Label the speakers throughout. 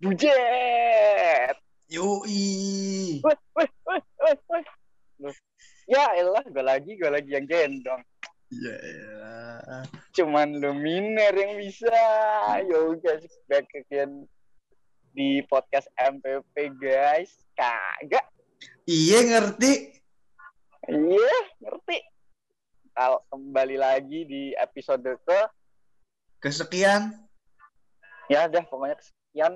Speaker 1: Bujet.
Speaker 2: Yoi.
Speaker 1: Wih, wih, wih, wih, wih. Loh, Ya elah, gue lagi, gue lagi yang gendong.
Speaker 2: Ya elah.
Speaker 1: Cuman Luminer yang bisa. Yo guys, back again di podcast MPP guys. Kagak.
Speaker 2: Iya ngerti.
Speaker 1: Iya, ngerti. Kalau kembali lagi di episode ke
Speaker 2: Kesekian.
Speaker 1: ya udah pokoknya kesekian.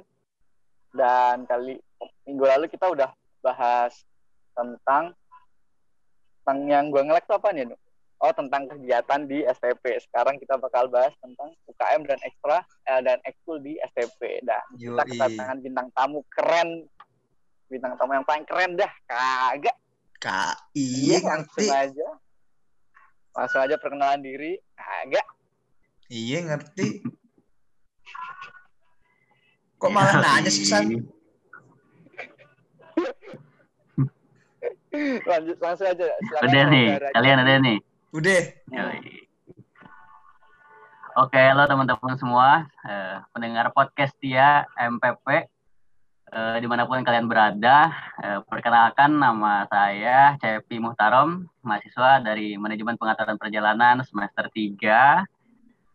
Speaker 1: Dan kali minggu lalu kita udah bahas tentang tentang yang gue ngelek tuh apa nih Nu? oh tentang kegiatan di STP sekarang kita bakal bahas tentang UKM dan ekstra eh, dan ekskul di STP dan kita kedatangan bintang tamu keren. Bintang tamu yang paling keren dah kagak.
Speaker 2: Kak, iya
Speaker 1: langsung
Speaker 2: ngerti.
Speaker 1: aja. Langsung aja perkenalan diri kagak
Speaker 2: Iya ngerti. Kok malah nanya sih San?
Speaker 1: lanjut langsung aja silakan
Speaker 3: Udah nih, kalian ada nih.
Speaker 2: Udah.
Speaker 3: Yoi. Oke, halo teman-teman semua, eh, pendengar podcast dia MPP, eh, di mana pun kalian berada. Eh, perkenalkan nama saya Cepi Muhtarom, mahasiswa dari Manajemen Pengaturan Perjalanan semester 3.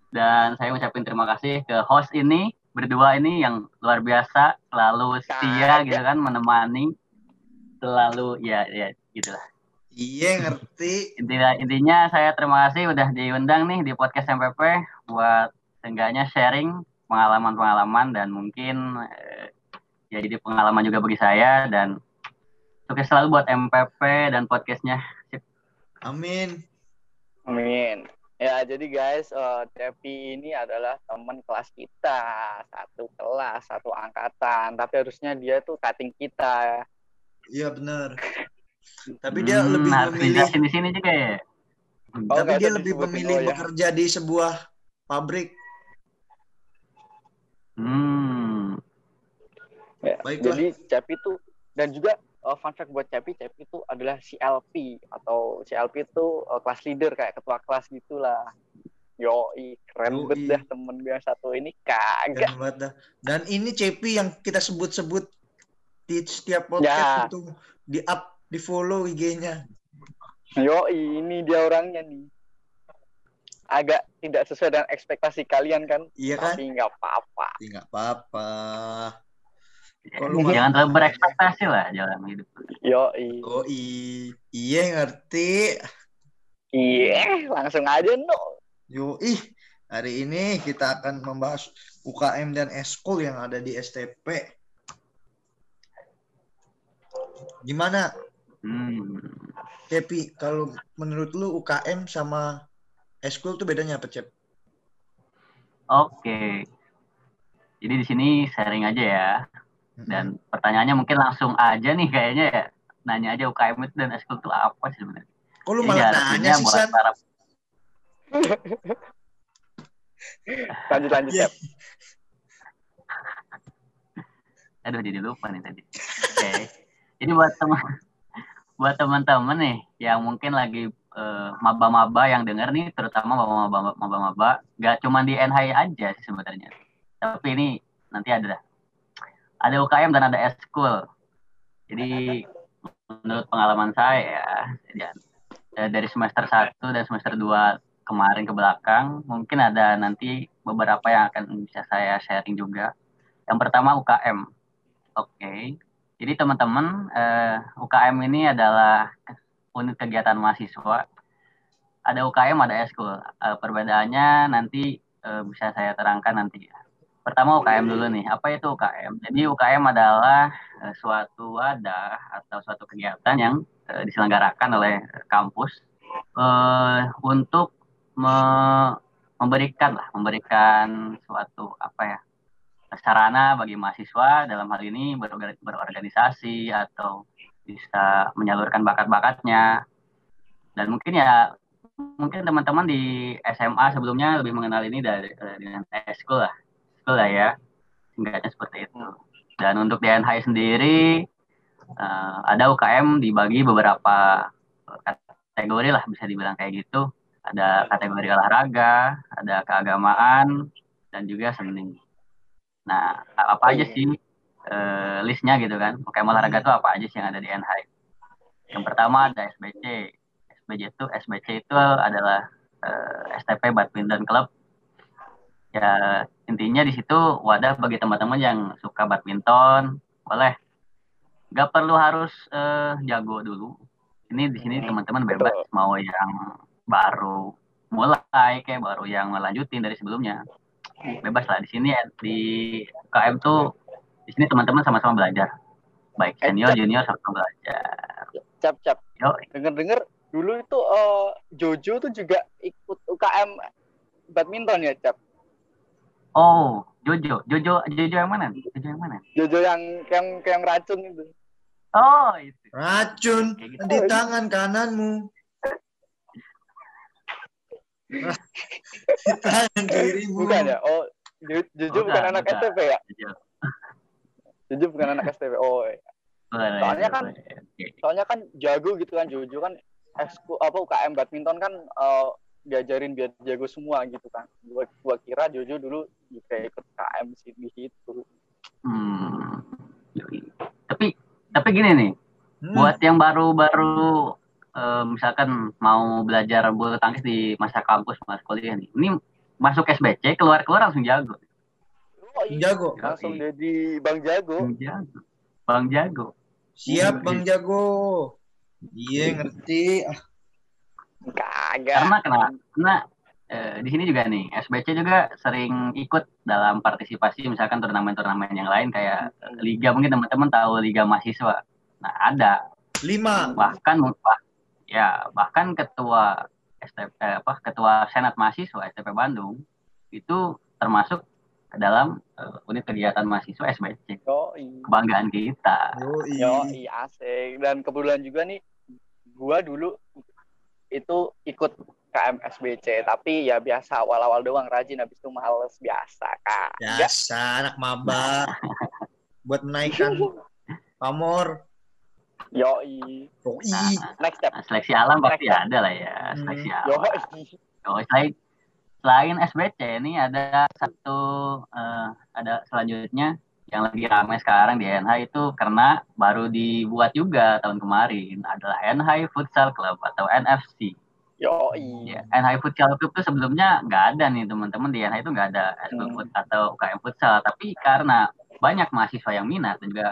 Speaker 3: Dan saya ucapin terima kasih ke host ini, berdua ini yang luar biasa, selalu setia gitu kan, menemani, selalu ya ya gitulah.
Speaker 2: Iya ngerti.
Speaker 3: intinya intinya saya terima kasih udah diundang nih di podcast MPP buat seenggaknya sharing pengalaman-pengalaman dan mungkin eh, ya jadi pengalaman juga bagi saya dan sukses selalu buat MPP dan podcastnya
Speaker 2: Amin.
Speaker 1: Amin. Ya, jadi guys, eh, Cepi ini adalah teman kelas kita, satu kelas, satu angkatan. Tapi harusnya dia tuh cutting kita.
Speaker 2: Iya benar. Tapi dia
Speaker 3: Hmm,
Speaker 2: lebih
Speaker 3: harus
Speaker 2: memilih.
Speaker 3: dijelasin di sini juga ya
Speaker 1: Oh,
Speaker 2: Tapi dia lebih memilih
Speaker 1: oh ya.
Speaker 2: bekerja di sebuah pabrik.
Speaker 3: hmm
Speaker 1: Ya,
Speaker 2: Baiklah.
Speaker 1: Jadi Cepi tuh dan juga eh, fun fact buat Cepi, Cepi itu adalah CLP atau CLP itu eh, kelas leader kayak ketua kelas gitulah. Yoi, keren banget dah temen gue yang satu ini kagak.
Speaker 2: Keren banget dah. Dan ini Cepi yang kita sebut-sebut di setiap
Speaker 1: Ya.
Speaker 2: podcast itu di up, di follow IG-nya.
Speaker 1: Yoi, ini dia orangnya nih. Agak tidak sesuai dengan ekspektasi kalian kan?
Speaker 2: Iya kan?
Speaker 1: Tapi nggak apa-apa.
Speaker 2: Ya, nggak apa-apa.
Speaker 3: Ya,
Speaker 2: Kalau
Speaker 3: jangan terlalu berekspektasi lah dalam hidup
Speaker 1: Yoi.
Speaker 2: Oh i- iya ngerti.
Speaker 1: Iya, langsung aja no.
Speaker 2: Yo ih hari ini kita akan membahas UKM dan eskul yang ada di STP. Gimana,
Speaker 3: hmm.
Speaker 2: Cepi? Kalau menurut lu UKM sama eskul tuh bedanya apa, Cep?
Speaker 3: Oke. Jadi di sini sharing aja ya. Dan pertanyaannya mungkin langsung aja nih kayaknya ya. Nanya aja UKM itu dan eskul itu apa sih sebenarnya?
Speaker 2: Kok lu
Speaker 3: Jadi
Speaker 2: malah nanya sih,
Speaker 3: buat
Speaker 2: San?
Speaker 3: para
Speaker 1: Lanjut lanjut. Sep.
Speaker 3: aduh jadi lupa nih tadi. Oke. Jadi buat teman buat teman-teman nih yang mungkin lagi eh, maba-maba yang denger nih terutama maba-maba maba-maba nggak cuma di NHI aja sih sebenarnya. Tapi ini nanti ada ada UKM dan ada eskul. Jadi menurut pengalaman saya ya, eh, dari semester 1 dan semester 2 kemarin ke belakang mungkin ada nanti beberapa yang akan bisa saya sharing juga. Yang pertama UKM. Oke. Jadi teman-teman eh, UKM ini adalah unit kegiatan mahasiswa. Ada UKM, ada eskul. Eh, perbedaannya nanti eh, bisa saya terangkan nanti. Pertama UKM dulu nih. Apa itu UKM? Jadi UKM adalah eh, suatu wadah atau suatu kegiatan yang eh, diselenggarakan oleh kampus eh, untuk me- memberikan lah, memberikan suatu apa ya sarana bagi mahasiswa dalam hal ini berorga- berorganisasi atau bisa menyalurkan bakat-bakatnya dan mungkin ya mungkin teman-teman di SMA sebelumnya lebih mengenal ini dari dengan eskul lah eskul lah ya singkatnya seperti itu dan untuk di NHI sendiri eh, ada UKM dibagi beberapa kategori lah bisa dibilang kayak gitu ada kategori olahraga ada keagamaan dan juga seni. Nah, apa aja
Speaker 1: Iya.
Speaker 3: sih eh, listnya gitu kan? UKM olahraga itu apa aja sih yang ada di NHI? Yang pertama ada SBC. SBC itu SBC itu adalah eh, STP Badminton Club. Ya intinya di situ wadah bagi teman-teman yang suka badminton, boleh. Gak perlu harus eh, jago dulu. Ini di sini
Speaker 1: Hmm,
Speaker 3: teman-teman bebas
Speaker 1: betul.
Speaker 3: mau yang baru mulai kayak baru yang melanjutin dari sebelumnya. Bebas lah di sini ya, di UKM tuh di sini teman-teman sama-sama belajar. Baik
Speaker 1: Eh,
Speaker 3: senior, junior sama belajar.
Speaker 1: cap cap
Speaker 3: Yo,
Speaker 1: denger-denger dulu itu eh, Jojo tuh juga ikut UKM badminton ya cap
Speaker 3: oh, Jojo, Jojo, Jojo yang mana? Jojo yang mana?
Speaker 1: Jojo yang yang yang racun itu
Speaker 3: Oh, itu.
Speaker 2: Racun
Speaker 3: gitu.
Speaker 2: di tangan kananmu. di tangan kirimu.
Speaker 1: bukan ya oh Jo- Jojo bukan,
Speaker 3: Bukan,
Speaker 1: anak
Speaker 3: bukan.
Speaker 1: STP ya
Speaker 3: Jojo.
Speaker 1: Jojo bukan anak STP oh iya. Soalnya kan- soalnya kan jago gitu kan Jojo kan eksku apa UKM badminton kan eh, diajarin biar jago semua gitu kan gua, gua kira Jojo dulu juga ikut UKM sih di situ
Speaker 3: Hmm. Tapi tapi gini nih,
Speaker 2: Hmm.
Speaker 3: buat yang baru-baru eh, misalkan mau belajar bulu tangkis di masa kampus, masa kuliah nih. Ini masuk SBC, keluar-keluar langsung jago.
Speaker 1: oh, iya.
Speaker 2: Jago.
Speaker 1: langsung jadi Bang Jago
Speaker 3: Bang jago. Bang jago.
Speaker 2: Siap Bang Jago. Iya ngerti. Ah,
Speaker 1: kagak
Speaker 3: Karena kenapa? Karena eh, di sini juga nih, SBC juga sering ikut dalam partisipasi misalkan turnamen-turnamen yang lain kayak eh, liga mungkin teman-teman tahu liga mahasiswa. Nah, ada
Speaker 2: lima.
Speaker 3: bahkan bah- ya bahkan ketua STP eh, apa ketua senat mahasiswa STP Bandung itu termasuk ke dalam eh, unit kegiatan mahasiswa SBC
Speaker 1: Yoi.
Speaker 3: kebanggaan kita
Speaker 2: Yoi.
Speaker 1: Yo, iya asik. Dan kebetulan juga nih, gua dulu itu ikut KM SBC, tapi ya biasa awal-awal doang rajin, habis itu males biasa kak.
Speaker 2: Biasa anak maba. Buat menaikkan pamor.
Speaker 1: Yoi.
Speaker 2: Yoi.
Speaker 1: Next step.
Speaker 3: Nah, seleksi alam pasti ada lah ya
Speaker 2: Hmm.
Speaker 3: seleksi alam
Speaker 1: Yoi.
Speaker 3: Oh, selain selain SBC ini ada satu eh, ada selanjutnya yang lagi ramai sekarang di NH itu karena baru dibuat juga tahun kemarin adalah NH Futsal Club atau NFC.
Speaker 1: Yoi.
Speaker 3: Ya, NH Futsal Club itu sebelumnya nggak ada nih teman-teman di NH itu nggak ada eskul
Speaker 1: Hmm.
Speaker 3: atau UKM futsal, tapi karena banyak mahasiswa yang minat dan juga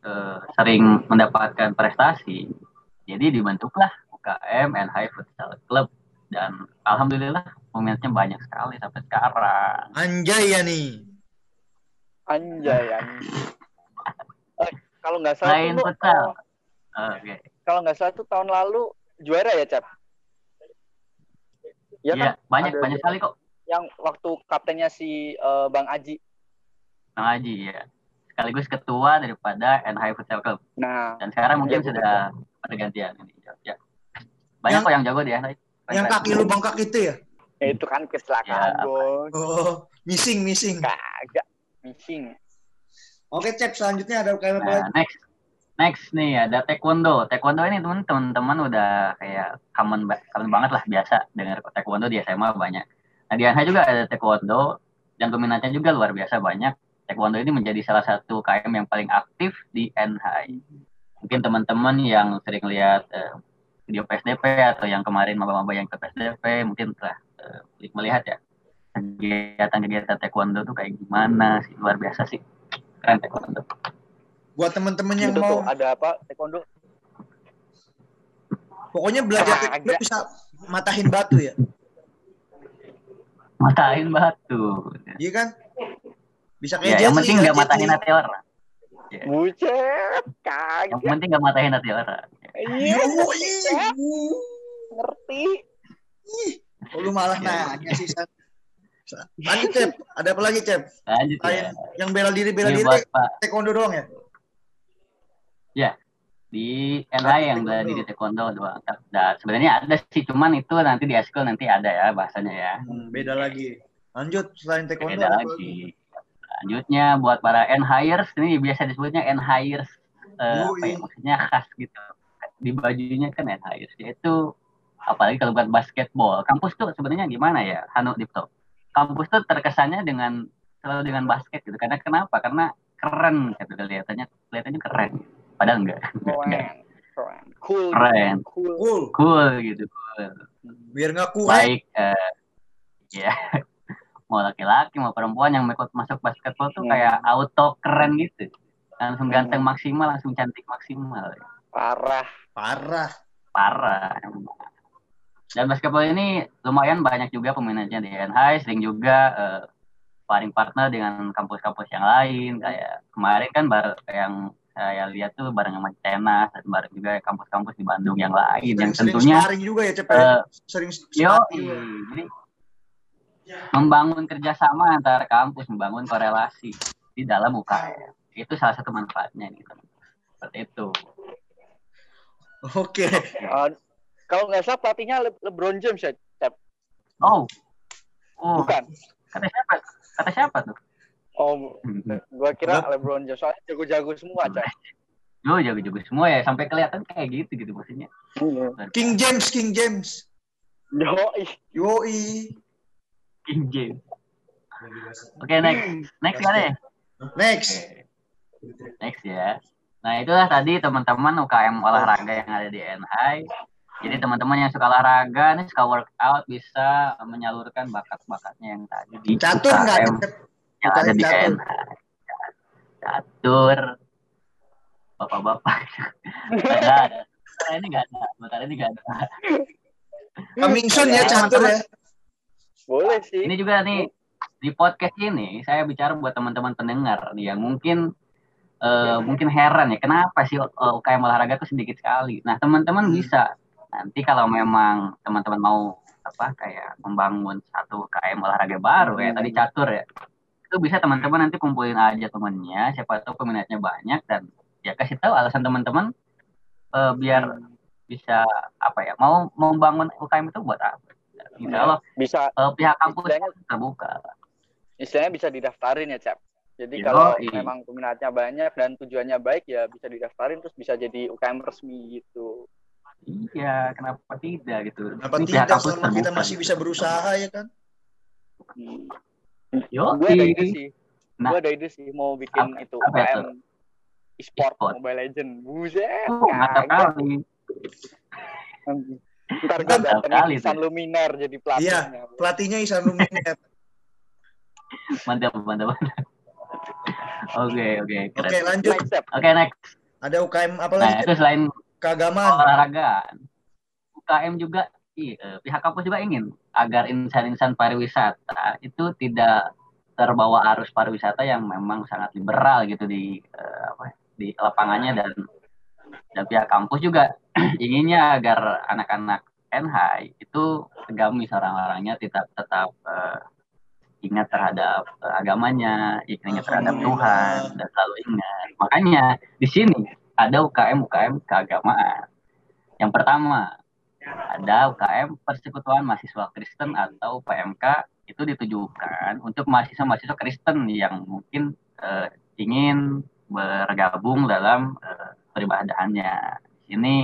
Speaker 3: eh, sering mendapatkan prestasi, jadi dibentuklah UKM NH Futsal Club dan alhamdulillah peminatnya banyak sekali sampai sekarang.
Speaker 2: Anjay ya nih.
Speaker 1: Anjay, anjay. Eh, kalau nggak salah
Speaker 3: Selain
Speaker 1: tuh,
Speaker 3: futsal.
Speaker 1: eh,
Speaker 3: Oke,
Speaker 1: kalau nggak salah tuh tahun lalu juara ya, Cap?
Speaker 3: Ya,
Speaker 1: Iya kan?
Speaker 3: banyak
Speaker 1: ada-
Speaker 3: banyak sekali kok
Speaker 1: Yang waktu kaptennya si eh, Bang Aji.
Speaker 3: Bang Haji ya. Sekaligus ketua daripada NH Futsal Club.
Speaker 1: Nah,
Speaker 3: Dan sekarang mungkin
Speaker 1: Iya,
Speaker 3: sudah pergantian ini. Ya. Banyak
Speaker 2: Yang-
Speaker 3: kok yang jago di NH.
Speaker 2: Yang kaki lu bengkak itu ya?
Speaker 1: itu kan kecelakaan,
Speaker 3: Ya,
Speaker 1: Bos.
Speaker 2: Oh, missing, missing.
Speaker 1: Kagak. Missing.
Speaker 2: Oke, Cep, selanjutnya ada UKM apa
Speaker 3: Nah,
Speaker 2: lagi?
Speaker 3: next next nih ada taekwondo. Taekwondo ini teman- teman-teman udah kayak common, common banget lah biasa dengar taekwondo di SMA banyak. Nah di NH juga ada taekwondo dan peminatnya juga luar biasa banyak. Taekwondo ini menjadi salah satu KM yang paling aktif di NH. Mungkin teman-teman yang sering lihat eh, video PSDP atau yang kemarin maba-maba yang ke PSDP mungkin telah eh, melihat ya kegiatan-kegiatan taekwondo tuh kayak gimana sih luar biasa sih keren taekwondo.
Speaker 2: Buat temen-temen yang
Speaker 1: Itu
Speaker 2: mau
Speaker 1: tuh ada apa? Taekwondo.
Speaker 2: pokoknya belajar
Speaker 1: Kagak.
Speaker 2: taekwondo bisa matahin batu ya.
Speaker 3: Matahin batu.
Speaker 2: Iya kan? Bisa
Speaker 3: Ya,
Speaker 2: kayak
Speaker 3: yang
Speaker 2: Jet Li,
Speaker 3: penting nggak matahin hati orang.
Speaker 1: Bucet.
Speaker 3: Yang
Speaker 1: Kagak.
Speaker 3: penting nggak matahin hati orang.
Speaker 1: Iya.
Speaker 2: Yoi.
Speaker 1: Ngerti.
Speaker 2: Oh, lu malah
Speaker 3: Iya.
Speaker 2: nanya sih. Lanjut, Cep. Ada apa lagi, Cep?
Speaker 3: Lanjut
Speaker 2: Lain
Speaker 3: ya.
Speaker 2: yang bela diri, bela
Speaker 3: Ini
Speaker 2: diri,
Speaker 3: buat Pak
Speaker 2: taekwondo doang ya?
Speaker 3: Di NH yang bela diri taekwondo doang. Dan sebenarnya ada sih, cuman itu nanti di eskul nanti ada ya bahasanya ya.
Speaker 2: Hmm, beda lagi. Lanjut, selain taekwondo.
Speaker 3: Beda lagi. Selanjutnya buat para N-hires, ini biasa disebutnya N-hires. eh, apa ya, maksudnya khas gitu. Di bajunya kan N-hires, yaitu apalagi kalau buat basketball. Kampus tuh sebenarnya gimana ya, Hanu Dipto? kampus tuh terkesannya dengan selalu dengan basket gitu. Karena kenapa? Karena keren gitu kelihatannya kelihatannya keren. Padahal enggak.
Speaker 1: keren keren cool
Speaker 3: Keren.
Speaker 1: cool
Speaker 2: Cool.
Speaker 3: Cool gitu. Cool.
Speaker 2: Biar nggak kuat.
Speaker 3: Baik eh ya mau laki-laki mau perempuan yang ikut masuk basketball tuh
Speaker 1: Hmm.
Speaker 3: kayak auto keren gitu. Langsung
Speaker 1: Hmm.
Speaker 3: ganteng maksimal, langsung cantik maksimal.
Speaker 1: parah
Speaker 2: Parah.
Speaker 3: Parah. Dan basketball ini lumayan banyak juga peminatnya di NHI, sering juga eh, sparring partner dengan kampus-kampus yang lain. Kayak kemarin kan baru yang saya lihat tuh bareng sama Tenas dan bareng juga kampus-kampus di Bandung yang lain yang
Speaker 2: Sering-sering
Speaker 3: tentunya
Speaker 2: sparring juga ya, Cep. ya?
Speaker 3: eh,
Speaker 2: Sering
Speaker 3: yo jadi membangun kerjasama antar kampus, membangun korelasi di dalam UKM. Itu salah satu manfaatnya gitu. Seperti itu.
Speaker 2: Oke.
Speaker 1: Eh, kalau nggak salah pelatihnya Le- LeBron James ya Cep?
Speaker 3: Oh, oh,
Speaker 1: bukan
Speaker 3: kata siapa? Kata siapa tuh?
Speaker 1: Oh gua kira LeBron James soalnya jago-jago semua Cep
Speaker 3: Yo jago-jago semua ya sampai kelihatan kayak gitu gitu maksudnya.
Speaker 2: King James, King James.
Speaker 1: yo ih
Speaker 2: Yoi.
Speaker 3: King James. Oke next, next gimana ya?
Speaker 2: Next.
Speaker 3: Next ya. Nah itulah tadi teman-teman UKM olahraga yang ada di NI. Jadi teman-teman yang suka olahraga nih suka workout bisa menyalurkan bakat-bakatnya yang tadi di
Speaker 2: Catur nggak?
Speaker 3: Yang ada di
Speaker 2: Catur.
Speaker 3: Catur. Bapak-bapak. Nggak ada. Sementara ini nggak ada. Sementara ini nggak ada.
Speaker 2: Coming soon ya, catur ya.
Speaker 1: boleh sih
Speaker 3: Ini juga nih di podcast ini saya bicara buat teman-teman pendengar nih yang mungkin eh, mungkin heran ya kenapa sih eh, UKM olahraga itu sedikit sekali. Nah teman-teman
Speaker 2: Hmm.
Speaker 3: bisa nanti kalau memang teman-teman mau apa kayak membangun satu UKM olahraga baru kayak tadi catur ya itu bisa teman-teman nanti kumpulin aja temennya siapa tahu peminatnya banyak dan ya kasih tahu alasan teman-teman eh, biar bisa apa ya mau membangun UKM itu buat apa? Insya Allah
Speaker 1: bisa
Speaker 3: eh, pihak kampus
Speaker 1: Istilahnya-
Speaker 3: terbuka.
Speaker 1: istilahnya bisa didaftarin ya Cap jadi
Speaker 3: Yoi.
Speaker 1: kalau memang peminatnya banyak dan tujuannya baik ya bisa didaftarin terus bisa jadi UKM resmi gitu
Speaker 3: Iya, kenapa tidak gitu?
Speaker 2: Kenapa
Speaker 3: Ini
Speaker 2: tidak
Speaker 3: kampus
Speaker 2: selama kita masih
Speaker 3: gitu.
Speaker 2: bisa berusaha ya kan?
Speaker 1: hmm.
Speaker 3: Yo,
Speaker 1: gue ada ide sih
Speaker 3: Nah.
Speaker 1: gue ada ide sih mau bikin
Speaker 3: Apa-
Speaker 1: itu
Speaker 3: apa
Speaker 1: UKM e-sport
Speaker 3: E-sport.
Speaker 1: Mobile Legend buset
Speaker 3: Oh, mantap kali.
Speaker 1: ntar gue datengin Isan. Luminar jadi pelatihnya
Speaker 2: Pelatihnya Isan Luminar.
Speaker 3: Mantap, mantap, mantap. Oke, oke, keren.
Speaker 2: Oke, lanjut.
Speaker 3: Oke, next.
Speaker 2: Ada UKM apa
Speaker 3: Nah,
Speaker 2: lagi?
Speaker 3: itu selain
Speaker 2: Keagamaan.
Speaker 3: olahraga, UKM juga i- eh, pihak kampus juga ingin agar insan-insan pariwisata itu tidak terbawa arus pariwisata yang memang sangat liberal gitu di eh, apa di lapangannya dan dan pihak kampus juga inginnya agar anak-anak NH itu agamis orang-orangnya tetap tetap eh, ingat terhadap eh, agamanya, ingat terhadap. Tuhan dan selalu ingat. Makanya di sini ada UKM UKM keagamaan. Yang pertama ada UKM Persekutuan Mahasiswa Kristen atau PMK itu ditujukan untuk mahasiswa-mahasiswa Kristen yang mungkin eh, ingin bergabung dalam eh, peribadahannya. Di sini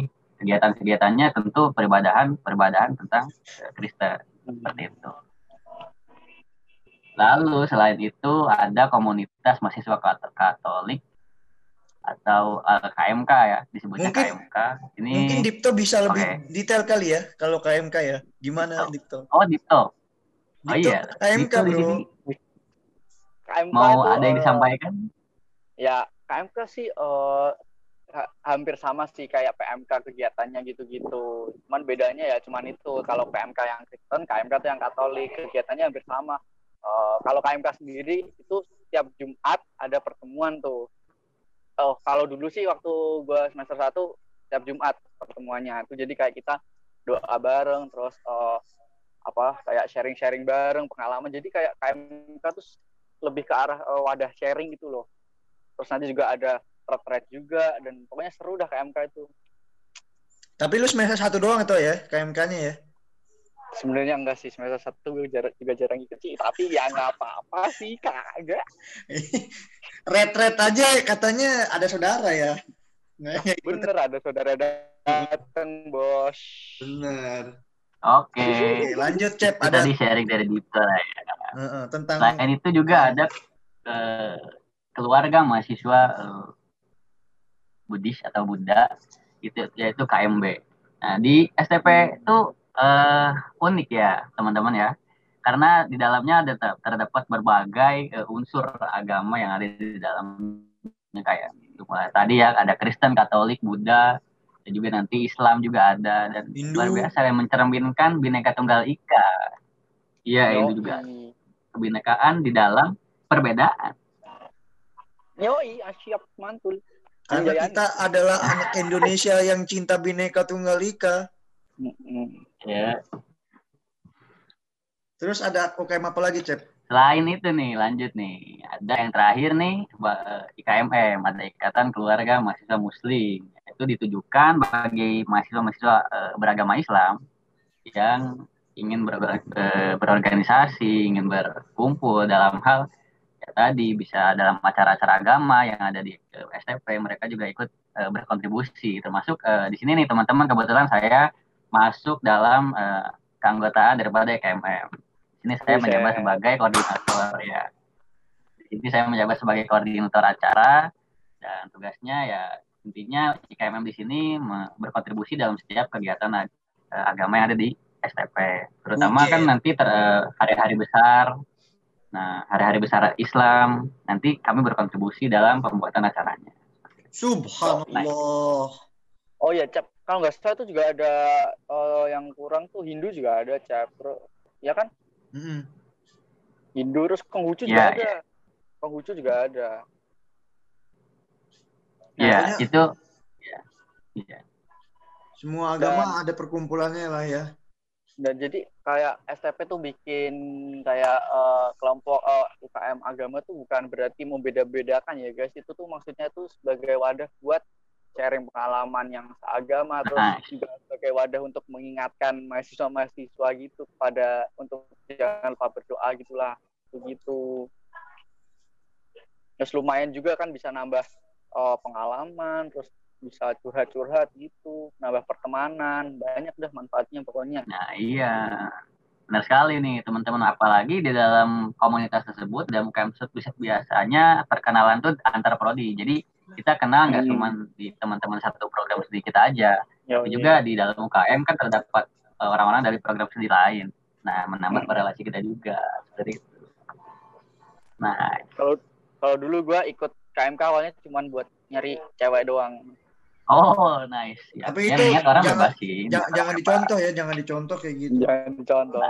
Speaker 3: kegiatan-kegiatannya tentu peribadahan peribadahan tentang eh, Kristen seperti itu. Lalu selain itu ada komunitas mahasiswa Kat- Katolik atau eh, KMK ya disebutnya
Speaker 2: Mungkin-
Speaker 3: KMK. Ini
Speaker 2: Mungkin Dipto bisa lebih
Speaker 3: Oke.
Speaker 2: detail kali ya kalau KMK ya. Gimana Dipto?
Speaker 3: oh Dipto. Oh
Speaker 2: Dipto
Speaker 3: iya,
Speaker 2: KMK
Speaker 3: Dipto di
Speaker 2: bro.
Speaker 3: sini
Speaker 1: KMK
Speaker 3: mau
Speaker 1: itu,
Speaker 3: ada yang
Speaker 1: eh,
Speaker 3: disampaikan?
Speaker 1: ya KMK sih eh, ha- hampir sama sih kayak PMK kegiatannya gitu-gitu. Cuman bedanya ya cuman itu kalau PMK yang Kristen, KMK tuh yang Katolik kegiatannya hampir sama. Eh, kalau KMK sendiri itu setiap Jumat ada pertemuan tuh. Oh, kalau dulu sih waktu gua semester 1 setiap Jumat pertemuannya. Itu jadi kayak kita doa bareng terus eh, apa kayak sharing-sharing bareng pengalaman. Jadi kayak KMK tuh lebih ke arah eh, wadah sharing gitu loh terus nanti juga ada retret juga dan pokoknya seru dah KMK itu
Speaker 2: Tapi lu semester satu doang itu ya KMK-nya ya.
Speaker 1: Sebenarnya enggak sih semester satu gue jar- juga jarang ikut sih tapi ya nggak apa-apa sih kagak
Speaker 2: Red-red aja katanya ada saudara ya.
Speaker 1: Bener ada saudara datang bos
Speaker 2: Bener.
Speaker 3: Oke.
Speaker 2: Oke, lanjut Cep. Ada
Speaker 3: tadi sharing dari Dito lah ya.
Speaker 2: eh, eh, tentang
Speaker 3: Selain itu juga ada eh, keluarga mahasiswa eh, Buddhis atau Buddha itu yaitu KMB. Nah di STP itu eh, unik ya teman-teman ya, karena di dalamnya ada ter- terdapat berbagai eh, unsur agama yang ada di dalamnya kayak eh, tadi ya ada Kristen, Katolik, Buddha, dan juga nanti Islam juga ada dan
Speaker 2: Hindu.
Speaker 3: luar biasa yang mencerminkan bineka tunggal ika. Iya itu juga kebinekaan di dalam perbedaan.
Speaker 1: Yoi, siap mantul.
Speaker 2: karena kita adalah anak Indonesia yang cinta bineka tunggal ika.
Speaker 3: Ya.
Speaker 2: Terus ada UKM apa lagi, Cep?
Speaker 3: Selain itu nih, lanjut nih. Ada yang terakhir nih, IKMM, ada Ikatan Keluarga Mahasiswa Muslim. Itu ditujukan bagi mahasiswa-mahasiswa eh, beragama Islam yang ingin ber- eh, berorganisasi, ingin berkumpul dalam hal ya tadi bisa dalam acara-acara agama yang ada di eh, STP, mereka juga ikut berkontribusi. Termasuk di sini nih teman-teman kebetulan saya masuk dalam eh, keanggotaan daripada IKMM. Di sini saya menjabat sebagai koordinator ya. Di sini saya menjabat sebagai koordinator acara dan tugasnya ya intinya IKMM di sini berkontribusi dalam setiap kegiatan ag- eh, agama yang ada di STP. Terutama
Speaker 2: Oke.
Speaker 3: kan nanti eh, hari-hari besar. Nah, hari-hari besar Islam nanti kami berkontribusi dalam pembuatan acaranya.
Speaker 2: Subhanallah.
Speaker 1: Oh ya, Cap. Kalau nggak salah itu juga ada eh, yang kurang tuh Hindu juga ada. Bro. Ya kan?
Speaker 2: Mm-mm.
Speaker 1: Hindu terus Konghucu
Speaker 3: Iya,
Speaker 1: juga ada. Konghucu juga ada.
Speaker 3: Ya,
Speaker 2: Pokoknya-
Speaker 3: itu ya. Iya.
Speaker 2: Semua agama ada perkumpulannya lah ya.
Speaker 1: Dan jadi kayak STP tuh bikin kayak eh, kelompok eh, UKM agama tuh bukan berarti membeda-bedakan ya guys. Itu tuh maksudnya tuh sebagai wadah buat sharing pengalaman yang seagama terus
Speaker 3: Nah.
Speaker 1: juga sebagai wadah untuk mengingatkan mahasiswa-mahasiswa gitu pada untuk jangan lupa berdoa gitulah begitu. Terus lumayan juga kan bisa nambah eh, pengalaman terus bisa curhat-curhat gitu, nambah pertemanan, banyak dah manfaatnya pokoknya.
Speaker 3: Nah, iya. Benar sekali nih, teman-teman. Apalagi di dalam komunitas tersebut, dalam tersebut bisa biasanya perkenalan tuh antar prodi. Jadi kita kenal nggak
Speaker 1: Hmm.
Speaker 3: cuma di teman-teman satu program studi kita aja,
Speaker 1: Ya,
Speaker 3: tapi juga di dalam UKM kan terdapat eh, orang-orang dari program studi lain. Nah, menambah
Speaker 1: Hmm.
Speaker 3: relasi kita juga seperti itu. Nah,
Speaker 1: kalau kalau dulu gua ikut KMK awalnya cuma buat nyari cewek doang.
Speaker 3: oh nice. Ya,
Speaker 2: Tapi
Speaker 3: ya,
Speaker 2: itu
Speaker 3: niat orang
Speaker 2: jangan-
Speaker 3: sih.
Speaker 2: Jangan, jangan dicontoh ya, jangan dicontoh kayak gitu.
Speaker 1: Jangan contoh.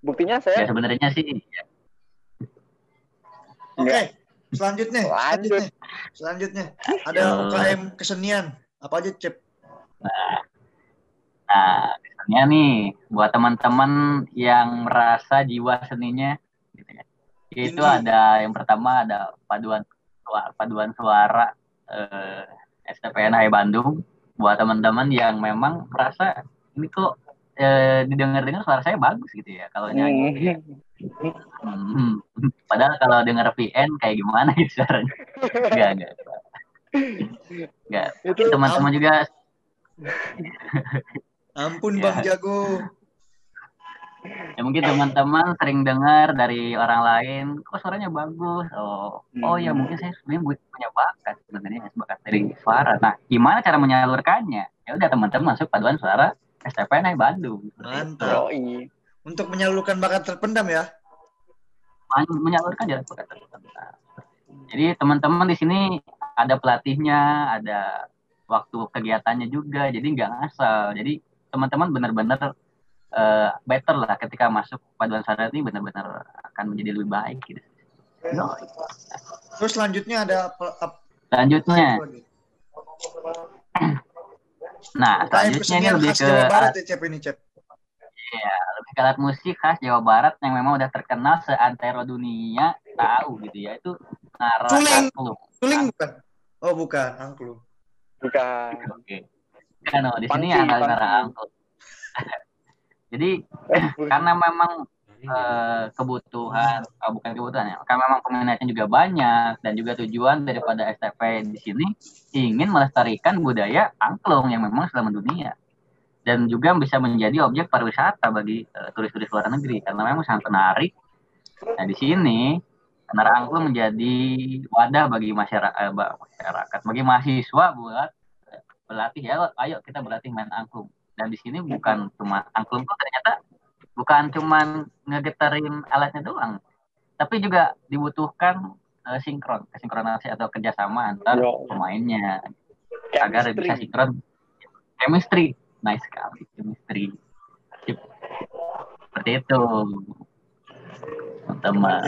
Speaker 1: Buktinya
Speaker 3: Ya
Speaker 1: saya
Speaker 3: sebenarnya sih ya,
Speaker 2: Oke, selanjutnya,
Speaker 1: Lanjut.
Speaker 2: selanjutnya, selanjutnya ada
Speaker 3: Yo.
Speaker 2: UKM kesenian. Apa aja, Cep?
Speaker 3: Nah, misalnya nih buat teman-teman yang merasa jiwa seninya, gitu ya. Itu
Speaker 2: Tinggi.
Speaker 3: ada yang pertama ada paduan suara, paduan suara eh, STPN Hai Bandung. Buat teman-teman yang memang merasa ini kok eh, didengar-dengar suara saya bagus gitu ya kalau nyanyi. gitu ya. Hmm. Padahal kalau dengar VN kayak gimana gitu suaranya. Enggak, enggak. Enggak. Teman-teman juga
Speaker 2: Ampun
Speaker 3: Ya.
Speaker 2: Bang Jago.
Speaker 3: ya mungkin teman-teman sering dengar dari orang lain kok suaranya bagus oh oh ya
Speaker 1: Hmm.
Speaker 3: mungkin saya sebenarnya punya bakat sebenarnya bakat dari suara nah gimana cara menyalurkannya ya udah teman-teman masuk paduan suara STPN Bandung.
Speaker 2: Mantap.
Speaker 1: Yoi.
Speaker 2: Untuk menyalurkan bakat terpendam ya.
Speaker 3: Men- menyalurkan jalan bakat tertentu. jadi teman-teman di sini ada pelatihnya ada waktu kegiatannya juga jadi nggak ngasal jadi teman-teman benar-benar eh, better lah ketika masuk paduan suara ini benar-benar akan menjadi lebih baik gitu. No.
Speaker 2: Terus selanjutnya ada apa,
Speaker 3: Selanjutnya? nah
Speaker 2: UKM
Speaker 3: selanjutnya ini
Speaker 2: kesenian
Speaker 3: lebih
Speaker 2: khas
Speaker 3: ke
Speaker 2: Jawa Barat ya, Cep ini, Cep.
Speaker 3: ya, lebih ke alat musik khas Jawa Barat yang memang udah terkenal seantero dunia tahu gitu ya itu nara
Speaker 2: Suling.
Speaker 3: angklung.
Speaker 2: Suling bukan? Oh, bukan, angklung.
Speaker 1: Bukan.
Speaker 3: Oke. Kan oh, di sini ada nara angklung. Jadi
Speaker 1: Eh,
Speaker 3: karena memang eh, kebutuhan, oh, bukan kebutuhan ya, karena memang peminatnya juga banyak dan juga tujuan daripada STP di sini ingin melestarikan budaya angklung yang memang sudah mendunia. dan juga bisa menjadi objek pariwisata bagi uh, turis-turis luar negeri karena memang sangat menarik. Nah di sini Menara Angklung menjadi wadah bagi masyarakat, eh, masyarakat bagi mahasiswa buat berlatih ya ayo kita berlatih main angklung dan di sini bukan cuma angklung tuh ternyata bukan cuma ngegetarin alatnya doang tapi juga dibutuhkan uh, sinkron sinkronasi atau kerjasama antar Yo. pemainnya. Chemistry. agar bisa sinkron. Chemistry. Nice sekali chemistry. Seperti itu. Teman-teman.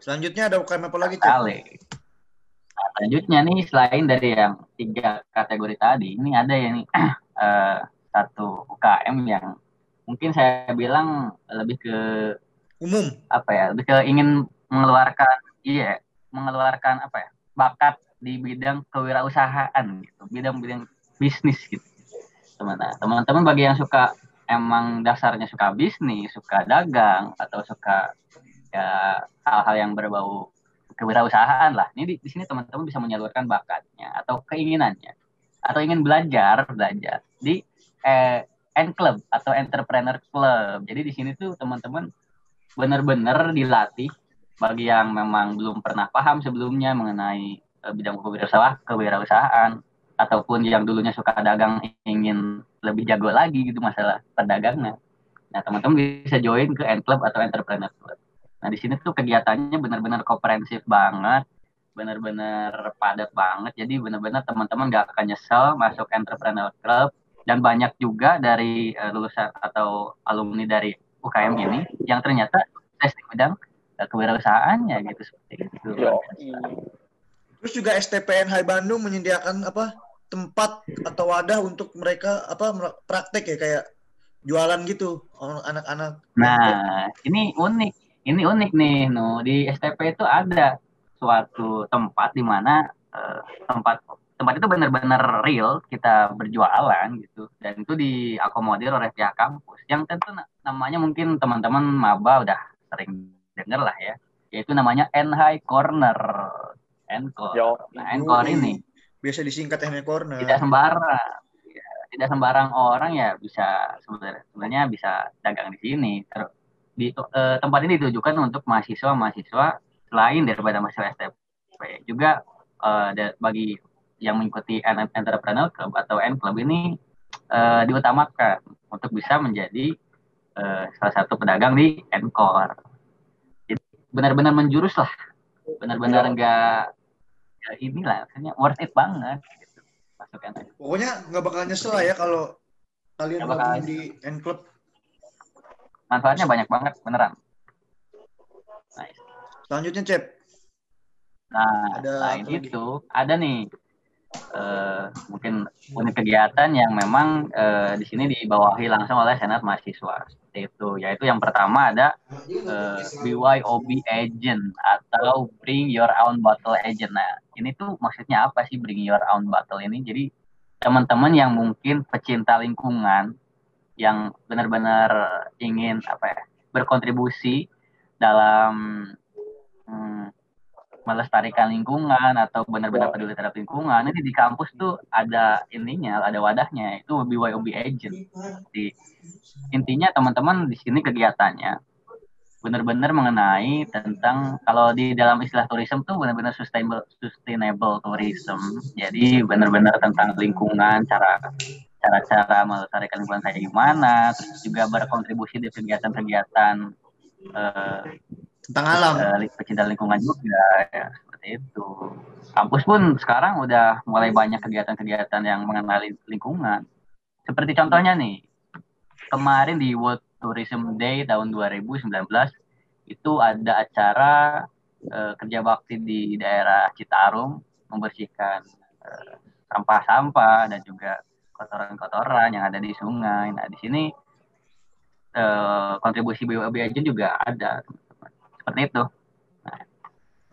Speaker 2: Selanjutnya ada UKM apa lagi
Speaker 3: Kali. Nah, selanjutnya nih selain dari yang tiga kategori tadi ini ada ya nih uh, satu UKM yang mungkin saya bilang lebih ke
Speaker 2: umum.
Speaker 3: apa ya lebih ke ingin mengeluarkan iya mengeluarkan apa ya bakat di bidang kewirausahaan gitu bidang-bidang bisnis gitu. Teman teman-teman bagi yang suka emang dasarnya suka bisnis suka dagang atau suka ya hal-hal yang berbau kewirausahaan lah ini di, di sini teman-teman bisa menyalurkan bakatnya atau keinginannya atau ingin belajar belajar di eh, N Club atau Entrepreneur Club jadi di sini tuh teman-teman benar-benar dilatih bagi yang memang belum pernah paham sebelumnya mengenai uh, bidang kewirausahaan, kewirausahaan ataupun yang dulunya suka dagang ingin lebih jago lagi gitu masalah perdagangan. Nah, teman-teman bisa join ke N Club atau Entrepreneur Club. Nah, di sini tuh kegiatannya benar-benar komprehensif banget, benar-benar padat banget. Jadi benar-benar teman-teman gak akan nyesel masuk Entrepreneur Club dan banyak juga dari uh, lulusan atau alumni dari UKM ini yang ternyata tes di bidang kewirausahaannya gitu seperti itu.
Speaker 2: Terus juga STPN Hai Bandung menyediakan apa tempat atau wadah untuk mereka apa praktek ya kayak jualan gitu anak-anak.
Speaker 3: Nah, ini unik. Ini unik nih, no. Di STP itu ada suatu tempat di mana uh, tempat tempat itu benar-benar real kita berjualan gitu. Dan itu diakomodir oleh pihak kampus. Yang tentu namanya mungkin teman-teman maba udah sering dengar lah ya. Yaitu namanya Enhai Corner. Encore nah Encore ini.
Speaker 2: biasa disingkat Enhai Corner.
Speaker 3: Tidak sembarang. Ya, tidak sembarang orang ya bisa sebenarnya sebenarnya bisa dagang di sini. Ter, di eh, tempat ini ditujukan untuk mahasiswa-mahasiswa selain daripada mahasiswa STP juga eh, bagi yang mengikuti entrepreneur club atau N club ini eh, diutamakan untuk bisa menjadi eh, salah satu pedagang di Encore. Benar-benar menjurus lah. Benar-benar iya. enggak ya inilah maksudnya worth it banget gitu.
Speaker 2: masukkan pokoknya nggak bakal nyesel lah ya kalau kalian bakal di N Club.
Speaker 3: Manfaatnya banyak banget beneran.
Speaker 2: Nice. selanjutnya cep.
Speaker 3: Nah ada lain itu ada nih uh, mungkin unit kegiatan yang memang uh, di sini dibawahi langsung oleh senat mahasiswa. Itu. Yaitu yang pertama ada uh, eh, BYOB agent atau bring your own bottle agent. Nah ini tuh maksudnya apa sih bring your own bottle ini? Jadi teman-teman yang mungkin pecinta lingkungan yang benar-benar ingin apa ya berkontribusi dalam hmm, melestarikan lingkungan atau benar-benar peduli terhadap lingkungan ini di kampus tuh ada ininya ada wadahnya itu BYOB agent. Di intinya teman-teman di sini kegiatannya benar-benar mengenai tentang kalau di dalam istilah tourism tuh benar-benar sustainable sustainable tourism. Jadi benar-benar tentang lingkungan cara cara-cara melestarikan lingkungan kayak gimana terus juga berkontribusi di kegiatan-kegiatan uh,
Speaker 2: tentang alam.
Speaker 3: Pecinta lingkungan juga ya. Seperti itu. Kampus pun sekarang udah mulai banyak kegiatan-kegiatan yang mengenali lingkungan. Seperti contohnya nih kemarin di World Tourism Day tahun 2019 itu ada acara uh, kerja bakti di daerah Citarum membersihkan sampah sampah-sampah dan juga kotoran-kotoran yang ada di sungai. Nah di sini uh, kontribusi aja juga ada seperti itu
Speaker 2: nah.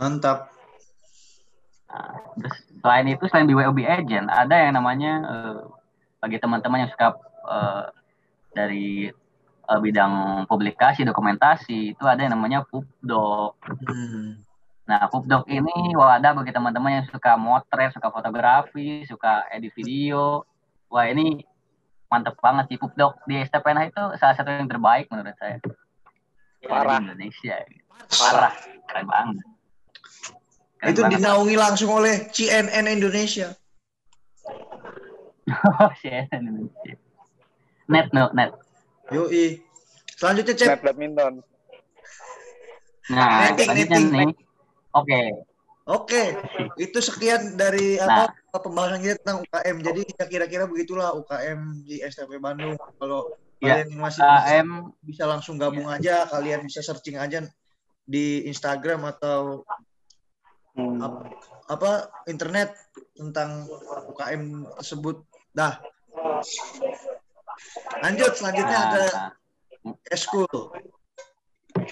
Speaker 2: mantap
Speaker 3: nah, terus selain itu selain BYOB agent ada yang namanya uh, bagi teman-teman yang suka uh, dari uh, bidang publikasi dokumentasi itu ada yang namanya pubdoc hmm. nah pubdoc ini wadah bagi teman-teman yang suka motret suka fotografi suka edit video wah ini mantep banget sih Pupdok di STPNH itu salah satu yang terbaik menurut saya
Speaker 1: Parah.
Speaker 3: di Indonesia parah keren banget Keren
Speaker 2: Itu
Speaker 3: banget.
Speaker 2: dinaungi langsung oleh CNN Indonesia.
Speaker 3: CNN Indonesia. net no net
Speaker 2: Yoi. Selanjutnya Cep.
Speaker 1: Net badminton.
Speaker 3: nah
Speaker 2: Netting,
Speaker 3: selanjutnya
Speaker 2: netting.
Speaker 3: nih oke
Speaker 2: Oke, itu sekian dari
Speaker 3: Nah.
Speaker 2: apa pembahasan kita tentang UKM. Jadi ya kira-kira begitulah UKM di STP Bandung. Kalau
Speaker 3: Ya,
Speaker 2: kalian yang masih
Speaker 3: KM
Speaker 2: bisa langsung gabung aja, kalian bisa searching aja di Instagram atau
Speaker 1: Hmm.
Speaker 2: ap- apa internet tentang UKM tersebut. Dah. Lanjut selanjutnya
Speaker 3: nah,
Speaker 2: ada eskul.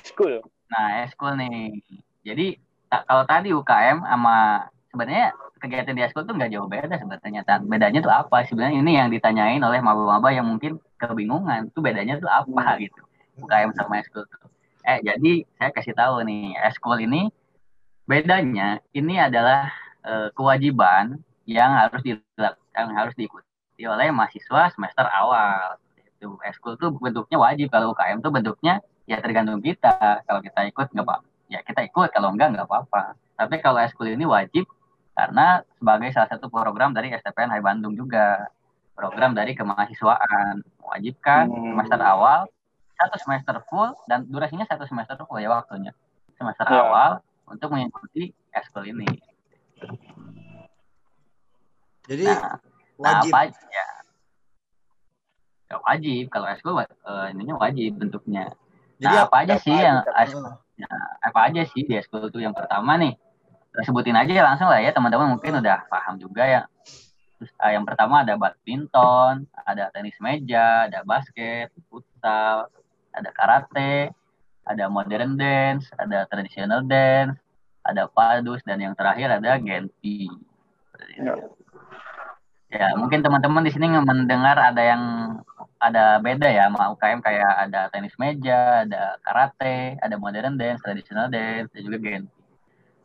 Speaker 1: School.
Speaker 3: Nah, eskul nih. Jadi kalau tadi UKM sama sebenarnya kegiatan di eskul tuh nggak jauh beda sebenarnya. Bedanya tuh apa? Sebenarnya ini yang ditanyain oleh maba-maba yang mungkin kebingungan. Tuh bedanya tuh apa gitu. UKM sama eskul tuh. Eh, jadi saya kasih tahu nih, eskul ini bedanya ini adalah eh, kewajiban yang harus dilak- yang harus diikuti oleh mahasiswa semester awal. Itu eskul tuh bentuknya wajib kalau UKM tuh bentuknya ya tergantung kita kalau kita ikut nggak apa ya kita ikut kalau enggak nggak apa-apa tapi kalau eskul ini wajib karena sebagai salah satu program dari STPN Hai Bandung juga program dari kemahasiswaan mewajibkan
Speaker 1: Hmm.
Speaker 3: semester awal satu semester full dan durasinya satu semester full ya waktunya. Semester
Speaker 1: Ya.
Speaker 3: awal untuk mengikuti eskul ini.
Speaker 2: Jadi
Speaker 3: nah, nah
Speaker 2: wajib.
Speaker 3: apa ya? Ya, wajib. Kalau eskul eh, ininya wajib bentuknya.
Speaker 2: Jadi
Speaker 3: nah, apa aja
Speaker 1: apa
Speaker 3: sih
Speaker 1: aja,
Speaker 3: yang
Speaker 1: apa
Speaker 3: eskul apa aja sih di eskul itu yang pertama nih? Sebutin aja langsung lah ya teman-teman mungkin udah paham juga ya. Terus, ah, yang pertama ada badminton ada tenis meja ada basket futsal ada karate ada modern dance ada traditional dance ada padus dan yang terakhir ada genpi
Speaker 1: Ya.
Speaker 3: ya mungkin teman-teman di sini mendengar ada yang ada beda ya sama UKM kayak ada tenis meja, ada karate, ada modern dance, traditional dance, dan juga gen.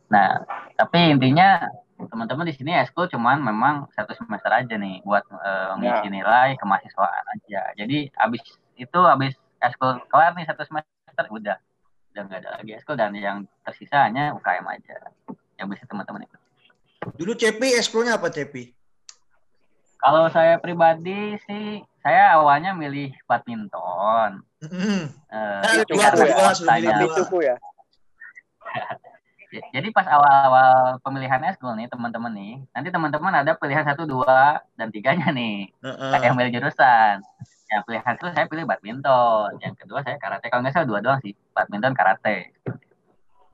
Speaker 3: Nah, tapi intinya teman-teman di sini eskul cuman memang satu semester aja nih buat eh, ngisi nilai kemahasiswaan aja. Jadi abis itu abis eskul kelar nih satu semester udah udah nggak ada lagi eskul dan yang tersisa hanya UKM aja yang bisa teman-teman ikut.
Speaker 2: Dulu Cepi eskulnya apa Cepi?
Speaker 3: Kalau saya pribadi sih saya awalnya milih badminton.
Speaker 2: Hmm.
Speaker 3: Eh,
Speaker 2: Nah, dua, dua,
Speaker 1: cukup ya.
Speaker 3: Ya, Jadi pas awal-awal pemilihan eskul nih teman-teman nih, nanti teman-teman ada pilihan satu, dua, dan tiganya nih.
Speaker 2: Heeh.
Speaker 3: Kayak milih jurusan. Yang pilihan itu saya pilih badminton. Yang kedua saya karate. Kalau nggak salah dua doang sih, badminton, karate.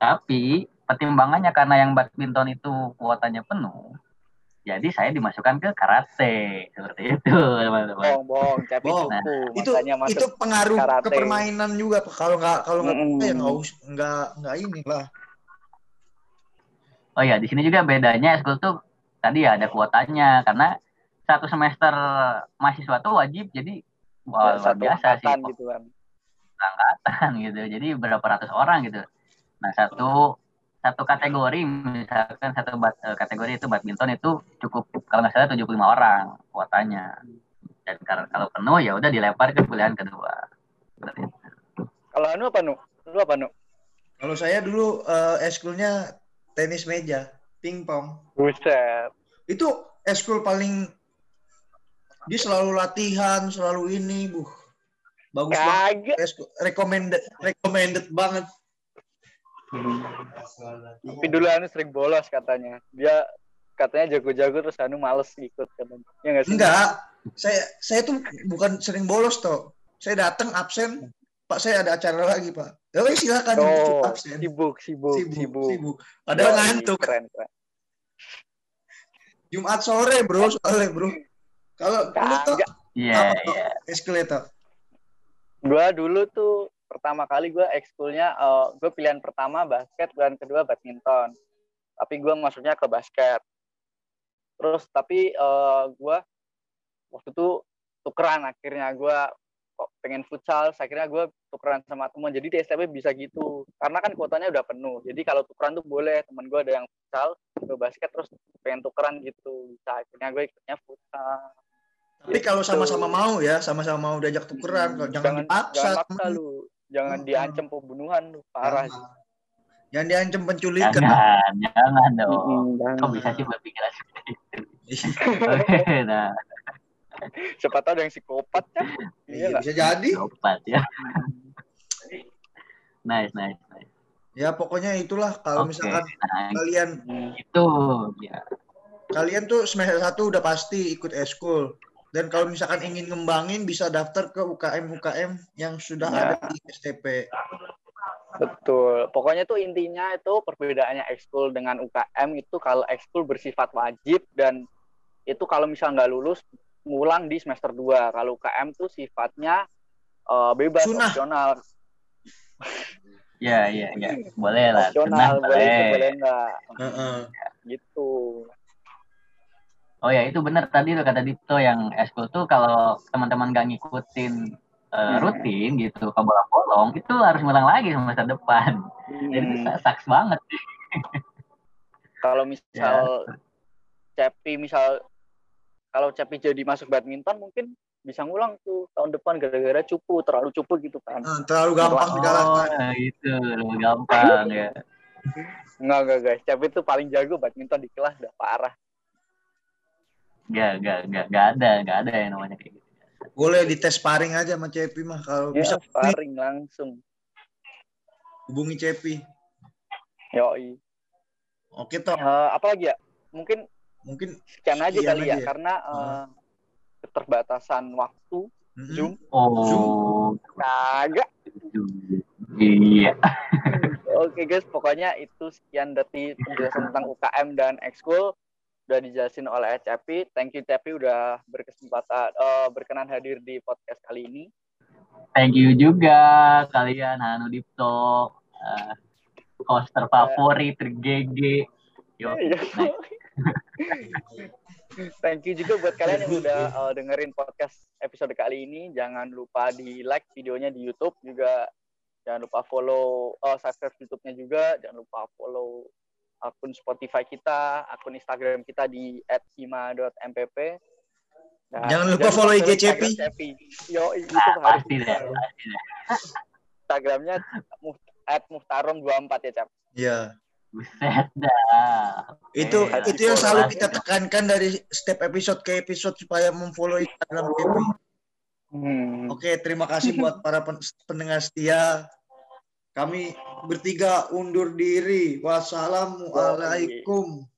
Speaker 3: Tapi pertimbangannya karena yang badminton itu kuotanya penuh, jadi saya dimasukkan ke karate seperti itu teman-teman.
Speaker 1: Bohong, bohong. Tapi
Speaker 2: Bohong.
Speaker 1: cukup.
Speaker 2: itu itu pengaruh
Speaker 1: karate.
Speaker 2: ke permainan juga kalau nggak kalau nggak
Speaker 1: Mm-mm.
Speaker 2: ya nggak us- nggak nggak ini lah
Speaker 3: Oh ya, di sini juga bedanya eskul tuh tadi ya ada kuotanya karena satu semester mahasiswa tuh wajib jadi wah, luar
Speaker 1: satu
Speaker 3: biasa sih
Speaker 1: gitu kan.
Speaker 3: angkatan gitu. Jadi berapa ratus orang gitu. Nah, satu satu kategori misalkan satu bat- eh, kategori itu badminton itu cukup kalau nggak salah 75 orang kuotanya. Dan kalau kalau penuh ya udah dilempar ke pilihan kedua.
Speaker 1: Kalau anu apa nu? Lu apa nu?
Speaker 2: kalau saya dulu eh, eskulnya tenis meja pingpong
Speaker 1: Buset.
Speaker 2: itu eskul paling dia selalu latihan selalu ini bu bagus banget
Speaker 1: Kagak.
Speaker 2: eskul recommended recommended banget
Speaker 1: Tapi dulu anu sering bolos katanya. Dia katanya jago-jago terus anu males ikut katanya. Ya sih?
Speaker 2: enggak saya saya tuh bukan sering bolos toh saya datang absen pak saya ada acara lagi pak. Ya wes, silakan
Speaker 1: Oh,
Speaker 2: absen.
Speaker 1: sibuk, sibuk,
Speaker 2: sibuk
Speaker 1: sibuk.
Speaker 2: sibuk. Padahal ngantuk.
Speaker 1: Keren, keren.
Speaker 2: Jumat sore bro soalnya bro. Kalau dulu tuh.
Speaker 3: Iya,
Speaker 2: apa tuh?
Speaker 3: iya.
Speaker 2: eskulator
Speaker 1: Gua dulu tuh pertama kali gue ekskulnya eh gue pilihan pertama basket dan kedua badminton. Tapi gue masuknya ke basket. Terus tapi eh gue waktu itu tukeran akhirnya gue kok pengen futsal akhirnya gue tukeran sama teman jadi di STB bisa gitu karena kan kuotanya udah penuh jadi kalau tukeran tuh boleh teman gue ada yang futsal ke basket terus pengen tukeran gitu bisa akhirnya gue ikutnya futsal
Speaker 2: Tapi kalau sama-sama mau ya, sama-sama mau diajak tukeran, kalau jangan, dipaksa.
Speaker 1: jangan
Speaker 2: temen.
Speaker 1: lu jangan
Speaker 2: Hmm.
Speaker 1: diancam pembunuhan lu parah sih
Speaker 2: Jangan diancam penculikan.
Speaker 3: Jangan, jangan dong.
Speaker 1: Jangan.
Speaker 3: Kok bisa sih berpikiran seperti itu? Oke, nah,
Speaker 1: siapa tahu ada yang psikopat kan iya
Speaker 2: Iya, bisa jadi.
Speaker 3: opat ya. Nice, nice, nice.
Speaker 2: Ya pokoknya itulah kalau
Speaker 3: Oke,
Speaker 2: misalkan
Speaker 3: nah,
Speaker 2: kalian
Speaker 3: itu ya.
Speaker 2: kalian tuh semester satu udah pasti ikut eskul dan kalau misalkan ingin ngembangin bisa daftar ke UKM UKM yang sudah
Speaker 1: Ya.
Speaker 2: ada di STP.
Speaker 1: betul pokoknya tuh intinya itu perbedaannya ekskul dengan UKM itu kalau ekskul bersifat wajib dan itu kalau misal nggak lulus ngulang di semester 2 kalau UKM tuh sifatnya eh, bebas
Speaker 2: Sunnah.
Speaker 1: opsional
Speaker 3: Ya, ya, ya. Boleh lah.
Speaker 1: opsional
Speaker 3: Tenang,
Speaker 1: boleh
Speaker 3: boleh.
Speaker 1: boleh nggak
Speaker 2: Heeh.
Speaker 1: gitu
Speaker 3: Oh ya, itu benar tadi tuh kata Dito yang eskul tuh kalau teman-teman gak ngikutin eh,
Speaker 1: Hmm.
Speaker 3: rutin gitu, ke bolong-bolong, itu harus ngulang lagi semester depan. Jadi itu
Speaker 1: Hmm.
Speaker 3: saks banget.
Speaker 1: kalau
Speaker 3: Ya.
Speaker 1: misal Cepi misal kalau Cepi jadi masuk badminton mungkin bisa ngulang tuh tahun depan gara-gara cupu terlalu cupu gitu kan
Speaker 2: Eh, terlalu gampang dikalahkan.
Speaker 3: Oh, itu lebih gampang ya.
Speaker 1: enggak enggak guys Cepi tuh paling jago badminton di kelas udah parah
Speaker 3: Gak, gak, gak, gak ada, gak ada yang namanya kayak gitu.
Speaker 2: Boleh dites sparring aja sama Cepi mah kalau
Speaker 1: ya
Speaker 2: bisa
Speaker 1: sparring langsung
Speaker 2: hubungi Cepi.
Speaker 1: yoi
Speaker 2: Oke toh,
Speaker 1: Eh, apa lagi ya mungkin
Speaker 2: mungkin
Speaker 1: sekian aja kali
Speaker 2: aja
Speaker 1: ya
Speaker 2: ya.
Speaker 1: karena eh, keterbatasan waktu
Speaker 2: mm-mm.
Speaker 1: zoom
Speaker 3: Oh,
Speaker 1: kagak
Speaker 3: iya.
Speaker 1: Oke guys, pokoknya itu sekian dari penjelasan tentang UKM dan ekskul udah dijelasin oleh Cepi. Thank you Cepi udah berkesempatan eh, berkenan hadir di podcast kali ini.
Speaker 3: Thank you juga kalian Hanu Dipto, uh, coaster favorit GG. Yo,
Speaker 1: Iya. Thank you juga buat kalian yang udah eh, dengerin podcast episode kali ini. Jangan lupa di like videonya di YouTube juga. Jangan lupa follow, oh, subscribe YouTube-nya juga. Jangan lupa follow akun Spotify kita, akun Instagram kita di @hima.mpp. Dan
Speaker 2: Jangan lupa follow IG Cepi.
Speaker 1: Yo, itu
Speaker 3: Nah,
Speaker 1: harus
Speaker 3: pasti deh, pasti deh.
Speaker 1: Instagramnya @muhtarom24 ya, Cap.
Speaker 2: ya.
Speaker 3: Buset dah.
Speaker 2: Itu
Speaker 3: Oke,
Speaker 2: itu yang selalu kita tekankan dari setiap episode ke episode supaya memfollow Instagram Cepi.
Speaker 1: Hmm.
Speaker 2: Oke, terima kasih buat para pen- pendengar setia. Kami bertiga undur diri. Wassalamualaikum.